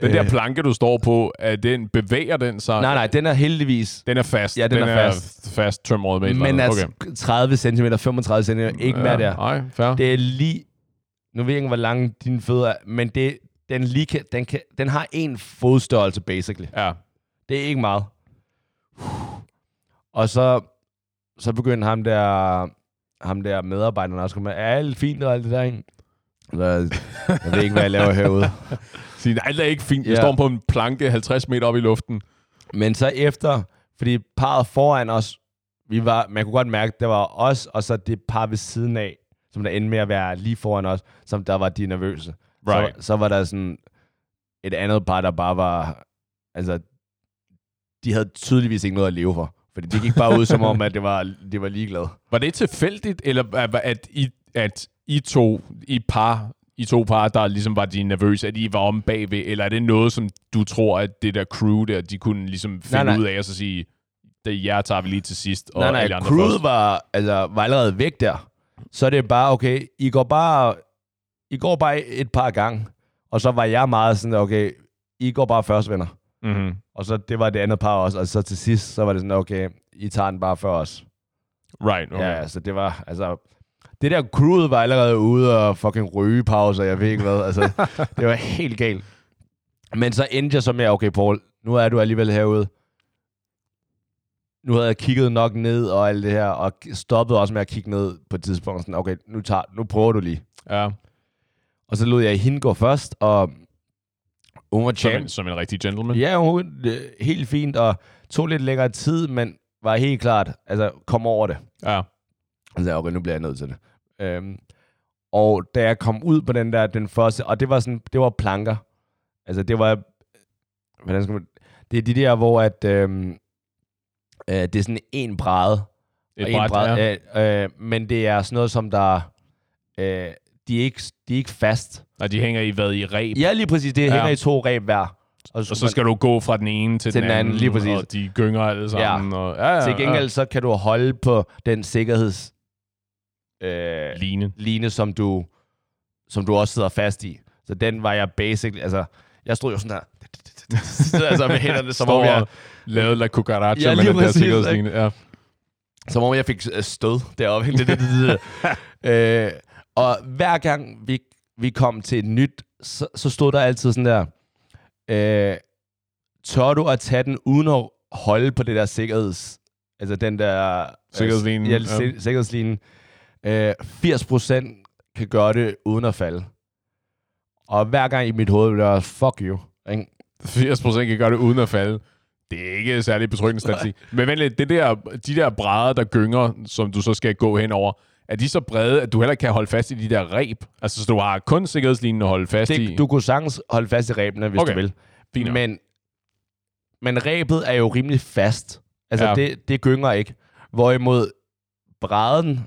Den der Øh. planke, du står på, er den, bevæger den sig? Nej, nej, den er heldigvis Den er fast. Ja, den er fast. fast tømret med Men andet. altså 30 cm, 35 cm, ikke mere der. Nej, fair. Det er lige... Nu ved jeg ikke, hvor lange dine fødder er, men det, den, lige kan, den, kan, den har en fodstørrelse, basically. Ja. Det er ikke meget. Og så, så begyndte ham der, ham der medarbejderen også at komme med, er alt fint og alt det der, ikke? Så, jeg ved ikke, hvad jeg laver herude. Sige, nej, det er ikke fint. Vi Ja. står på en planke 50 meter op i luften. Men så efter, fordi parret foran os, vi var, man kunne godt mærke, det var os, og så det par ved siden af, som der endte med at være lige foran os, som der var de nervøse. Right. Så, så var der sådan et andet par, der bare var, altså, de havde tydeligvis ikke noget at leve for. Fordi det gik bare ud som om, at det var, de var ligeglade. Var det tilfældigt, eller at, at, I, at I to, I par, I to par, der ligesom var de nervøse, at I var om bagved, eller er det noget, som du tror, at det der crew der, de kunne ligesom finde Nej, nej. ud af, og så sige, det er jer tager vi lige til sidst, og nej, nej, alle andre crewet først? var, altså, var allerede væk der. Så er det bare, okay, I går bare, I går bare et par gange. Og så var jeg meget sådan, okay, I går bare først, venner. Mm-hmm. Og så det var det andet par også. Og så til sidst, så var det sådan, okay, I tager den bare før os. Right, Okay. Ja, altså det var, altså, det der crewet var allerede ude og fucking rygepause, og jeg ved ikke hvad. Altså, det var helt galt. Men så endte jeg så med, okay, Paul, nu er du alligevel herude. Nu havde jeg kigget nok ned og alt det her, og stoppede også med at kigge ned på et tidspunkt. Sådan, okay, nu, tager, nu prøver du lige. Ja, Og så lod jeg hende gå først, og hun var som champ. en, som en rigtig gentleman. Ja, hun øh, helt fint, og tog lidt længere tid, men var helt klart, altså kom over det. Ja. Og så sagde okay, nu bliver jeg nødt til det. Øhm, Og da jeg kom ud på den der, den første, og det var sådan, det var planker. Altså det var, hvordan skal man, det er de der, hvor at, øhm, øh, det er sådan en bræde. Et og en bræt, bræde ja. øh, øh, men det er sådan noget, som der, øh, de, er ikke, de er ikke fast. Og de hænger i hvad? I reb? Ja, lige præcis. Det Ja. hænger i to reb hver. Og så skal du gå fra den ene til, Til den anden, lige præcis. Og de gynger alle sammen. Og, ja, ja, Til gengæld så kan du holde på den sikkerheds øh, ja. Line. line, som du, som du også sidder fast i. Så den var jeg basically, altså, jeg stod jo sådan her, altså med hænderne, som om jeg, og lavede la cucaracha Ja, med den der præcis, sikkerhedsline. Ja. som om jeg fik øh, stød deroppe. Det, det, det, det. øh, og hver gang vi, vi kom til et nyt, så, så stod der altid sådan der, øh, tør du at tage den uden at holde på det der sikkerheds... Altså den der... Sikkerhedslinen, Ja, ja. si- sikkerhedslinen. Øh, 80% kan gøre det uden at falde. Og hver gang i mit hoved bliver jeg, fuck you. Ikke? 80% kan gøre det uden at falde. Det er ikke særlig betryggende statistik. Men vent lidt, det der, de der brædder, der gynger, som du så skal gå henover, er de så brede, at du heller kan holde fast i de der reb? Altså, så du har kun sikkerhedslinjen at holde fast i? Det, du kunne sagtens holde fast i rebene, hvis Okay. du vil. Fint. Men, men rebet er jo rimelig fast. Altså, ja. det, det gynger ikke. Hvorimod bræden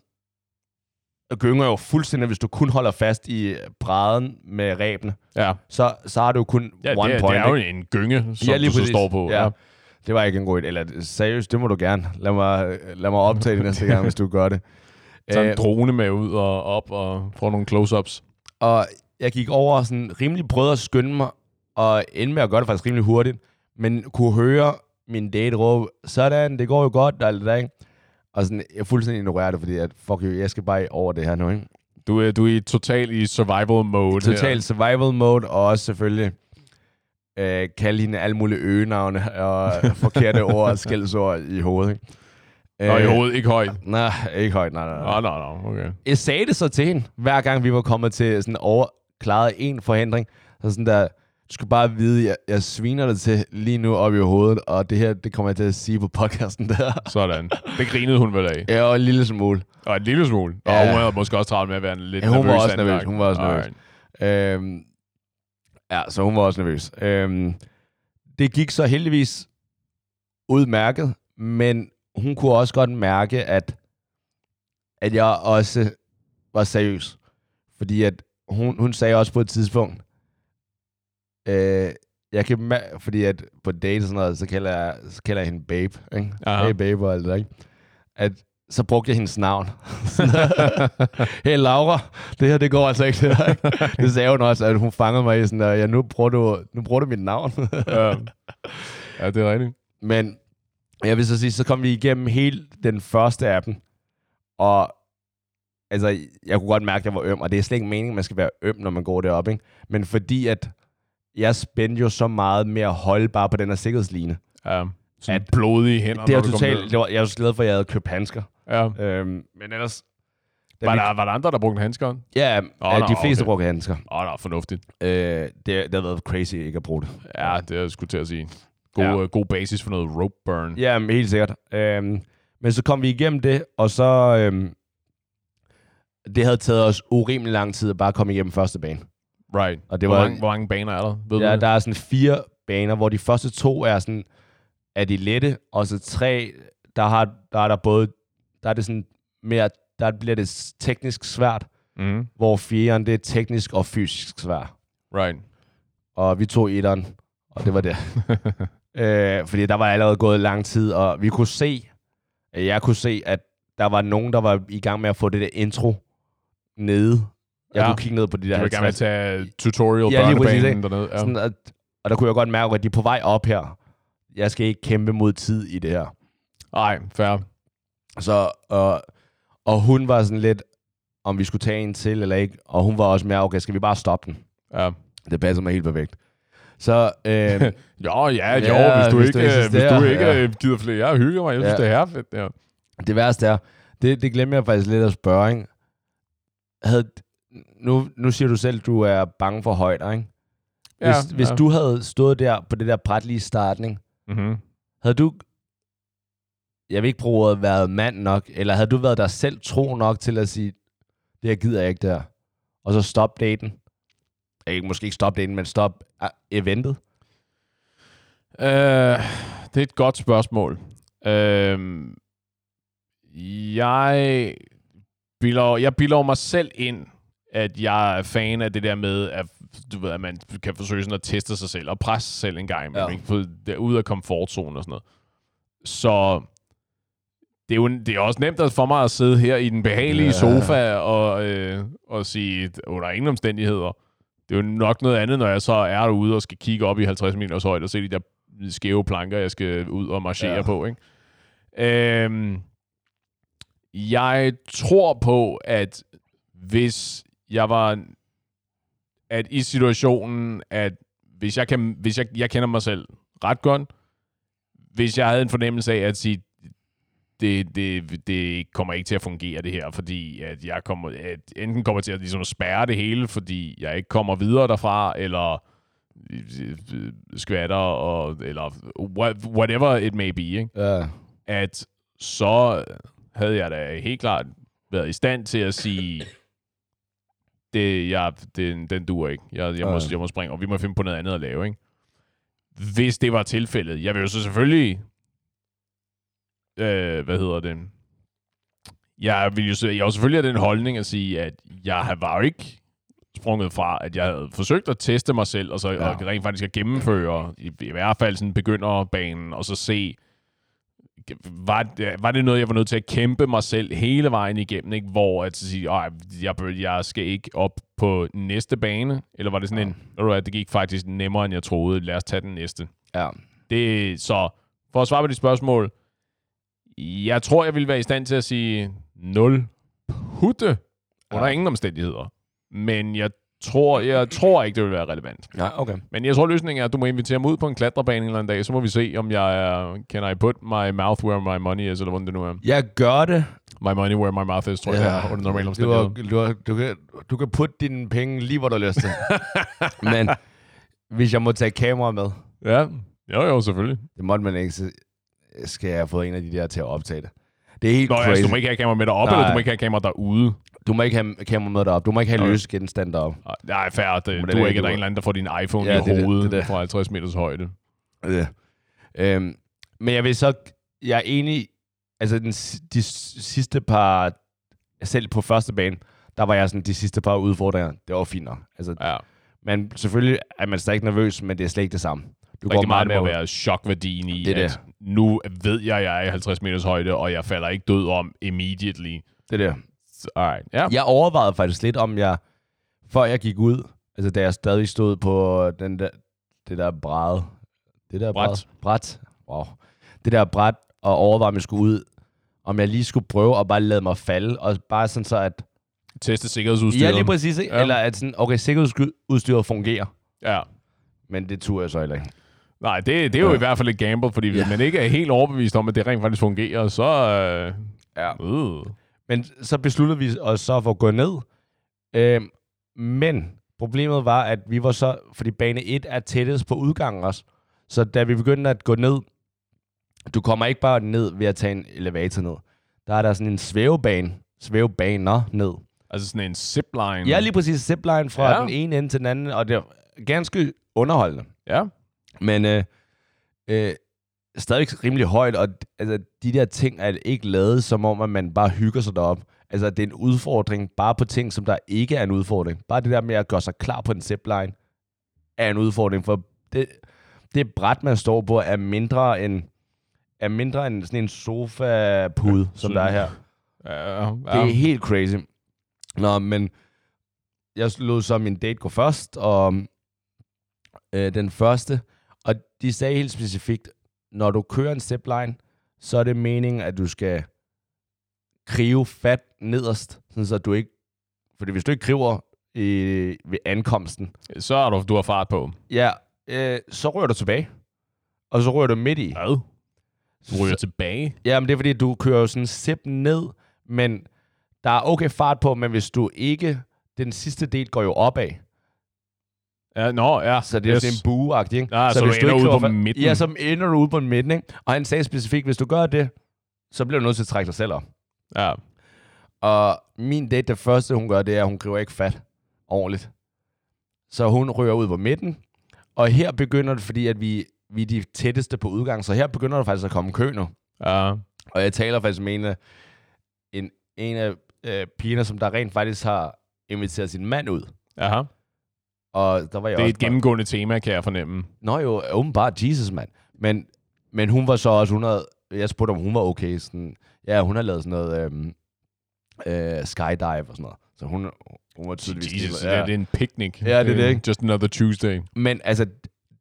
gynger jo fuldstændig, hvis du kun holder fast i bræden med rebene. Ja, Så, så har du kun ja one det, er, point. det er jo ikke? en gynge, som Ja, lige du så står på. Ja. Det var ikke en god idé. Eller seriøst, det må du gerne. Lad mig, lad mig optage det næste gang, hvis du gør det. Så en Øh, drone med ud og op og få nogle close-ups. Og jeg gik over og sådan rimelig prøvede at skynde mig, og endte med at gøre det faktisk rimelig hurtigt, men kunne høre min date råbe, sådan, det går jo godt, og der, ikke? Og sådan, jeg fuldstændig ignorerer det, fordi at, fuck you, jeg skal bare over det her nu, ikke? Du er, du er i total i survival mode Total survival mode, og også selvfølgelig øh, kalde hende alle mulige øgenavne og forkerte ord og skældsord i hovedet, ikke? her. Nå, i hovedet, ikke højt. Nej, ikke højt, nej, nej, nej. Nå, nå, okay. jeg sagde det så til hende, hver gang vi var kommet til sådan over, klaret en forhindring. Så sådan der, du skal bare vide, jeg, jeg sviner dig til lige nu op i hovedet, og det her, det kommer jeg til at sige på podcasten der. Sådan. Det grinede hun vel af. Ja, og en lille smule. Og en lille smule. Og Ja. hun havde måske også travlt med at være lidt Ja, hun var nervøs. også anden nervøs. Hun var også nervøs. Øhm, ja, så hun var også nervøs. Øhm, det gik så heldigvis udmærket, men hun kunne også godt mærke, at, at jeg også var seriøs. Fordi at hun, hun sagde også på et tidspunkt, øh, jeg kan fordi at på date og sådan noget, så kalder jeg, så kalder jeg hende babe, ikke? Aha. Hey babe og alt det der, ikke? At så brugte jeg hendes navn. hey Laura, det her, det går altså ikke. Det, her, ikke? det sagde hun også, at hun fangede mig i sådan der, ja, nu bruger du, nu bruger du mit navn. ja. ja, det er rigtigt. Men jeg vil så sige, så kom vi igennem hele den første af dem. Og altså, jeg kunne godt mærke, at jeg var øm, og det er slet ikke meningen, at man skal være øm, når man går derop, ikke? Men fordi at jeg spændte jo så meget holde bare på den her sikkerhedsline. Ja. Sådan At- blodige hænder, det er totalt, det var, jeg var så glad for, at jeg havde købt handsker. Ja. Øhm, men ellers... Var vi- der, var der andre, der brugte handsker? Ja, oh, nå, de fleste okay. brugte handsker. Åh, oh, der er fornuftigt. Øh, det, det har været crazy ikke at bruge det. Ja, det er skulle til at sige. God, Ja. ja. god basis for noget rope burn. Ja, men helt sikkert. Øhm, men så kom vi igennem det, og så... Øhm, det havde taget os urimelig lang tid at bare komme igennem første bane. Right. Og det hvor, var- mange, hvor mange baner er der? Ved du Ja, det? der er sådan fire baner, hvor de første to er sådan, er de lette, og så tre, der, har, der er der både, der er det sådan mere, der bliver det teknisk svært, Mm. hvor fireren, det er teknisk og fysisk svært. Right. Og vi tog etteren, og det var det. øh, fordi der var allerede gået lang tid, og vi kunne se, jeg kunne se, at der var nogen, der var i gang med at få det der intro nede. Jeg Ja. kunne kigge ned på de der Du vil gerne 50. tage tutorial Ja, lige præcis, dernede. Ja. Sådan at, og der kunne jeg godt mærke, at de er på vej op her. Jeg skal ikke kæmpe mod tid i det her. Nej, fair. Så, og, og hun var sådan lidt, om vi skulle tage en til eller ikke. Og hun var også mere, okay, skal vi bare stoppe den? Ja. Det passer mig helt perfekt. Så, øh, Jo, ja, jo, Ja, hvis du hvis ikke, du hvis insisterer, du ikke ja. ja. gider flere. Jeg hygger mig. Jeg synes, Ja. det er fedt. Ja. det værste er, det, det glemmer jeg faktisk lidt at spørge, ikke? Havde, nu, nu siger du selv, at du er bange for højder, ikke? Hvis, ja, hvis ja. du havde stået der på det der bræt lige ikke? Mm-hmm. Havde du, jeg vil ikke bruge ordet, været mand nok, eller havde du været dig selv tro nok til at sige, det her gider jeg ikke der? og så stop daten? Ikke, måske ikke stop daten, men stop eventet? Uh, det er et godt spørgsmål. Uh, jeg bilder, jeg bilder mig selv ind, at jeg er fan af det der med, at, du ved, at man kan forsøge sådan at teste sig selv og presse sig selv en gang imellem, Ja. ikke? Er ude af komfortzonen og sådan noget. Så det er jo det er også nemt at for mig at sidde her i den behagelige Ja. sofa og, øh, og sige, under ingen omstændigheder. Det er jo nok noget andet, når jeg så er derude og skal kigge op i 50 meters højde og se de der skæve planker, jeg skal ud og marchere ja. på. Ikke? Øhm, jeg tror på, at hvis jeg var at i situationen, at hvis jeg, kan, hvis jeg, jeg kender mig selv ret godt, hvis jeg havde en fornemmelse af at sige, det, det, det kommer ikke til at fungere det her, fordi at jeg kommer, at enten kommer til at ligesom spærre det hele, fordi jeg ikke kommer videre derfra, eller skvatter, og, eller wha- whatever it may be, ikke? Ja. at så havde jeg da helt klart været i stand til at sige, det, jeg, den, den duer ikke. Jeg, jeg, må, Ja. jeg må springe, og vi må finde på noget andet at lave. Ikke? Hvis det var tilfældet. Jeg vil jo så selvfølgelig... Øh, hvad hedder det? Jeg vil jo, så- jeg jo selvfølgelig have den holdning at sige, at jeg var jo ikke sprunget fra, at jeg havde forsøgt at teste mig selv, og så Ja. ja. og rent faktisk at gennemføre, i, i hvert fald sådan begynderbanen, og så se, var, det- var det noget, jeg var nødt til at kæmpe mig selv hele vejen igennem, ikke? hvor at sige, "Ej, jeg, jeg skal ikke op på næste bane, eller var det sådan en, ved du hvad, det gik faktisk nemmere, end jeg troede, lad os tage den næste. Ja. Det, så for at svare på dit spørgsmål, jeg tror, jeg ville være i stand til at sige 0 putte under Ja. ingen omstændigheder. Men jeg tror, jeg tror ikke, det vil være relevant. Ja, okay. Men jeg tror, løsningen er, at du må invitere mig ud på en klatrebane en eller anden dag, så må vi se, om jeg er, can I put my mouth where my money is, eller hvordan det nu er. Jeg gør det. My money where my mouth is, tror jeg, det er, under normale du, omstændigheder. du, har, du, kan, du kan putte dine penge lige, hvor du har lyst til. Men hvis jeg må tage kamera med, Ja, jo jo, selvfølgelig. det måtte man ikke, så skal jeg have fået en af de der til at optage det. Det er helt Nå, crazy. altså, du må ikke have kamera med deroppe, Nej. eller du må ikke have kamera derude. Du må ikke have kamera med deroppe. Du må ikke have Okay. løs genstand deroppe. Ah, Nej, fair. Det, du det er ikke, du- der er en eller anden, der får din iPhone Ja, i det det, hovedet det er det. fra 50 meters højde. Ja. Øhm, men jeg vil så... Jeg er enig... Altså, den, de sidste par... Selv på første bane, der var jeg sådan, de sidste par udfordringer, det var fint nok. Altså, Ja. men selvfølgelig er man stadig nervøs, men det er slet ikke det samme. Du Rigtig meget det må med- være chokværdien i, Det at nu ved jeg, at jeg er i 50 meters højde, og jeg falder ikke død om immediately. Det der. Alright. Ja. Jeg overvejede faktisk lidt, om jeg, før jeg gik ud, altså da jeg stadig stod på den der, det der bræde, det der Bræt. bræd, bræt, wow, det der bræt, og overvejede, om jeg skulle ud, om jeg lige skulle prøve at bare lade mig falde, og bare sådan så, at, Teste sikkerhedsudstyret. ja, lige præcis, ikke? Ja. eller at sådan, okay, sikkerhedsudstyret fungerer, Ja. men det turde jeg så heller ikke. Nej, det, det er jo Ja. i hvert fald et gamble, fordi hvis Ja. man ikke er helt overbevist om, at det rent faktisk fungerer, så... Øh, Ja. øh. Men så besluttede vi os så for at gå ned. Øhm, men problemet var, at vi var så, fordi bane 1 er tættest på udgangen også. Så da vi begyndte at gå ned, du kommer ikke bare ned ved at tage en elevator ned. Der er der sådan en svævebane, svævebaner ned. Altså sådan en zipline. Ja, lige præcis zipline fra Ja. den ene ende til den anden, og det er ganske underholdende. Ja. Men øh, øh, stadig rimelig højt, og altså, de der ting er ikke lavet, som om at man bare hygger sig derop. Altså, det er en udfordring bare på ting, som der ikke er en udfordring. Bare det der med at gøre sig klar på en zipline er en udfordring, for det, det bræt, man står på, er mindre end, er mindre end sådan en sofa-pude, som der er her. Ja, ja. Det er helt crazy. Nå, men jeg lod så min date gå først, og øh, den første, og de sagde helt specifikt, når du kører en zipline, så er det meningen, at du skal krive fat nederst, sådan så du ikke, fordi hvis du ikke kriver i, ved ankomsten, Så er du, du har fart på. ja, øh, så rører du tilbage, og så rører du midt i. Hvad? Du ryger tilbage. Ja, men det er fordi, du kører jo sådan zip ned, men der er okay fart på, men hvis du ikke... Den sidste del går jo opad, Ja, nå, ja. så det er yes. sådan en bue ikke? Ja, så du ender ude på midten. Ja, så ender du ude på midten, ikke? Og han sagde specifikt, hvis du gør det, så bliver du nødt til at trække dig selv op. Ja. Og min date, det første, hun gør, det er, at hun griber ikke fat. ordentligt. Så hun rører ud på midten. Og her begynder det, fordi at vi, vi er de tætteste på udgang, så her begynder der faktisk at komme kø nu. Ja. Og jeg taler faktisk med en en, en af øh, pigerne, som der rent faktisk har inviteret sin mand ud. Aha. Og der var jeg Det er et gennemgående tema, kan jeg fornemme. Nå jo, åbenbart Jesus, mand. Men, men hun var så også, hun havde, jeg spurgte, om hun var okay. Sådan, ja, hun har lavet sådan noget øhm, øh, skydive og sådan noget. Så hun, hun var tydeligvis... Jesus, ja. det er en picnic. Ja, det er det, ikke? Just another Tuesday. Men altså,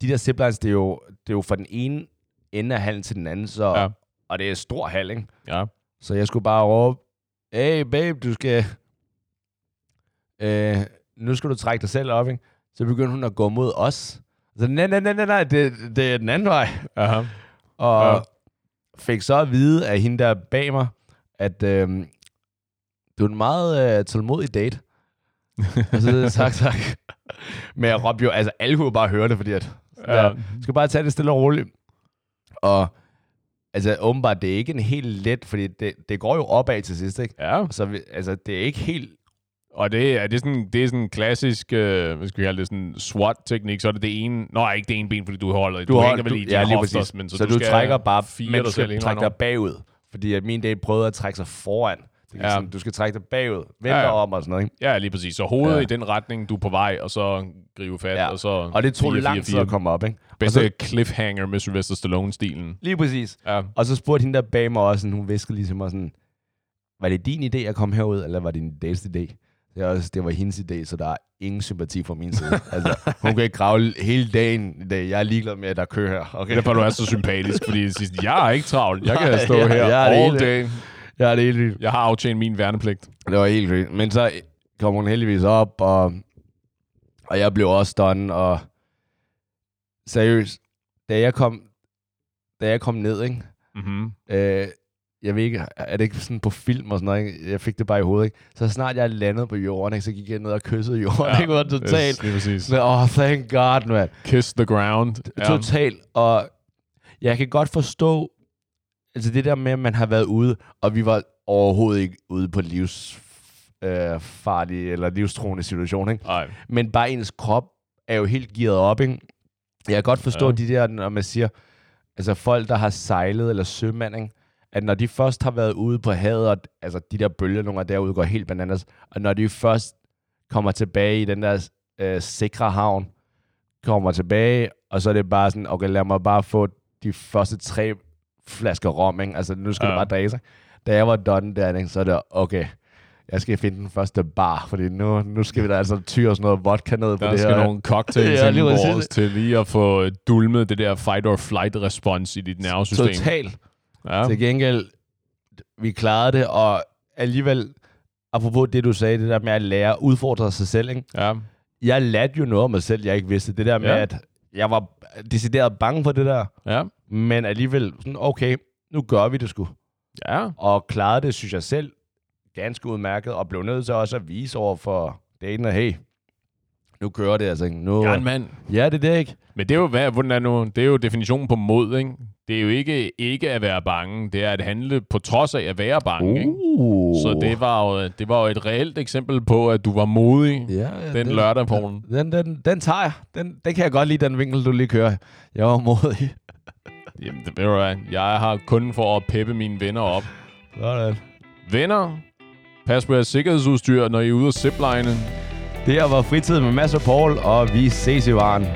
de der ziplines, det er jo, det er jo fra den ene ende af hallen til den anden, så, ja. og det er stor hal, ikke? Ja. Så jeg skulle bare råbe, hey babe, du skal... Øh, nu skal du trække dig selv op, ikke? Så begyndte hun at gå mod os. Så nej, nej, nej, nej, nej, det, det er den anden vej. Aha. Og Ja. fik så at vide af hende der bag mig, at øh, du er en meget øh, tålmodig date. og så jeg, tak, tak. Men jeg råbte jo, altså alle kunne bare høre det, fordi at, Ja. ja. skal bare tage det stille og roligt. Og altså åbenbart, det er ikke en helt let, fordi det, det går jo opad til sidst, ikke? Ja. Så vi, altså, det er ikke helt... Og det er, det sådan, det er sådan en klassisk, øh, hvad skal vi kalde det, sådan SWAT-teknik, så er det det ene, nå, ikke det ene ben, fordi du holder, du, hold- hænger vel i ja, dine lige hofter, men så, så, du, du, trækker bare, fire men du skal trække dig bagud. Fordi at min date prøvede at trække sig foran. Det er Ja. sådan, du skal trække dig bagud, vente Ja, ja, ja. om og sådan noget. Ikke? Ja, lige præcis. Så hovedet ja. Ja. i den retning, du er på vej, og så gribe fat, Ja. og så Og det tog 4, lang 4, tid 4. at komme op, ikke? Bedste Og så- cliffhanger med Sylvester Stallone-stilen. Lige præcis. Ja. Og så spurgte hende der bag mig også, sådan, hun viskede ligesom mig sådan, var det din idé at komme herud, eller var det din dates idé? Det, også, det var hendes idé, så der er ingen sympati fra min side. altså, hun kan ikke grave hele dagen i dag. Jeg er ligeglad med, at der er kø her. Okay? Det er derfor, du er så sympatisk, fordi jeg siger, jeg er ikke travlt. Jeg kan Nej, stå jeg- her jeg det all hele. day. Det er helt vildt. Jeg har aftjent min værnepligt. Det var helt vildt. Men så kom hun heldigvis op, og, og jeg blev også done, og seriøst, da jeg kom, da jeg kom ned, ikke? Mm-hmm. Øh, jeg ved ikke, er det ikke sådan på film og sådan noget, ikke? Jeg fik det bare i hovedet, ikke? Så snart jeg landede på jorden, ikke? Så gik jeg ned og kyssede jorden, ja, ikke? Var totalt. Yes, lige præcis. Sådan, Åh, oh, thank God, man. Kiss the ground. Totalt. Og jeg kan godt forstå, altså det der med, at man har været ude, og vi var overhovedet ikke ude på livs øh, eller livstruende situation, ikke? Nej. Men bare ens krop er jo helt gearet op, ikke? Jeg kan godt forstå ja. de der, når man siger, altså folk, der har sejlet eller sømand, ikke? At når de først har været ude på havet, og altså de der bølger, nogle af derude går helt bananas, og når de først kommer tilbage i den der øh, sikre havn, kommer tilbage, og så er det bare sådan, okay, lad mig bare få de første tre flasker rom, ikke? altså nu skal ja. Du bare sig. Da jeg var done der, ikke? så er det, okay, jeg skal finde den første bar, fordi nu, nu skal vi da altså tyre sådan noget vodka ned på Der det skal her. nogle cocktails Ja, lige til lige at få dulmet det der fight or flight respons i dit nervesystem. Totalt. Ja. Til gengæld, vi klarede det, og alligevel, apropos det, du sagde, det der med at lære udfordre sig selv, ikke? ja. jeg lærte jo noget om mig selv, jeg ikke vidste. Det der med, Ja. at jeg var decideret bange for det der, Ja. men alligevel sådan, okay, nu gør vi det sgu. Ja. Og klarede det, synes jeg selv, ganske udmærket, og blev nødt til også at vise over for daten, at hey, nu kører det altså. Nu, Jeg er en mand. ja, det er det ikke. Men det er jo, hvad, hvordan er nu, det er jo definitionen på mod, ikke? Det er jo ikke, ikke at være bange, det er at handle på trods af at være bange, ikke? Uh. Så det var, jo, det var jo et reelt eksempel på, at du var modig ja, den lørdag, Poul. Den, den, den tager jeg. Den, den kan jeg godt lide, den vinkel, du lige kører. Jeg var modig. Jamen, det ved du hvad, jeg har kun for at peppe mine venner op. Sådan. Venner, pas på jeres sikkerhedsudstyr, når I er ude at zipline. Det her var fritid med Mads og Paul, og vi ses i varen.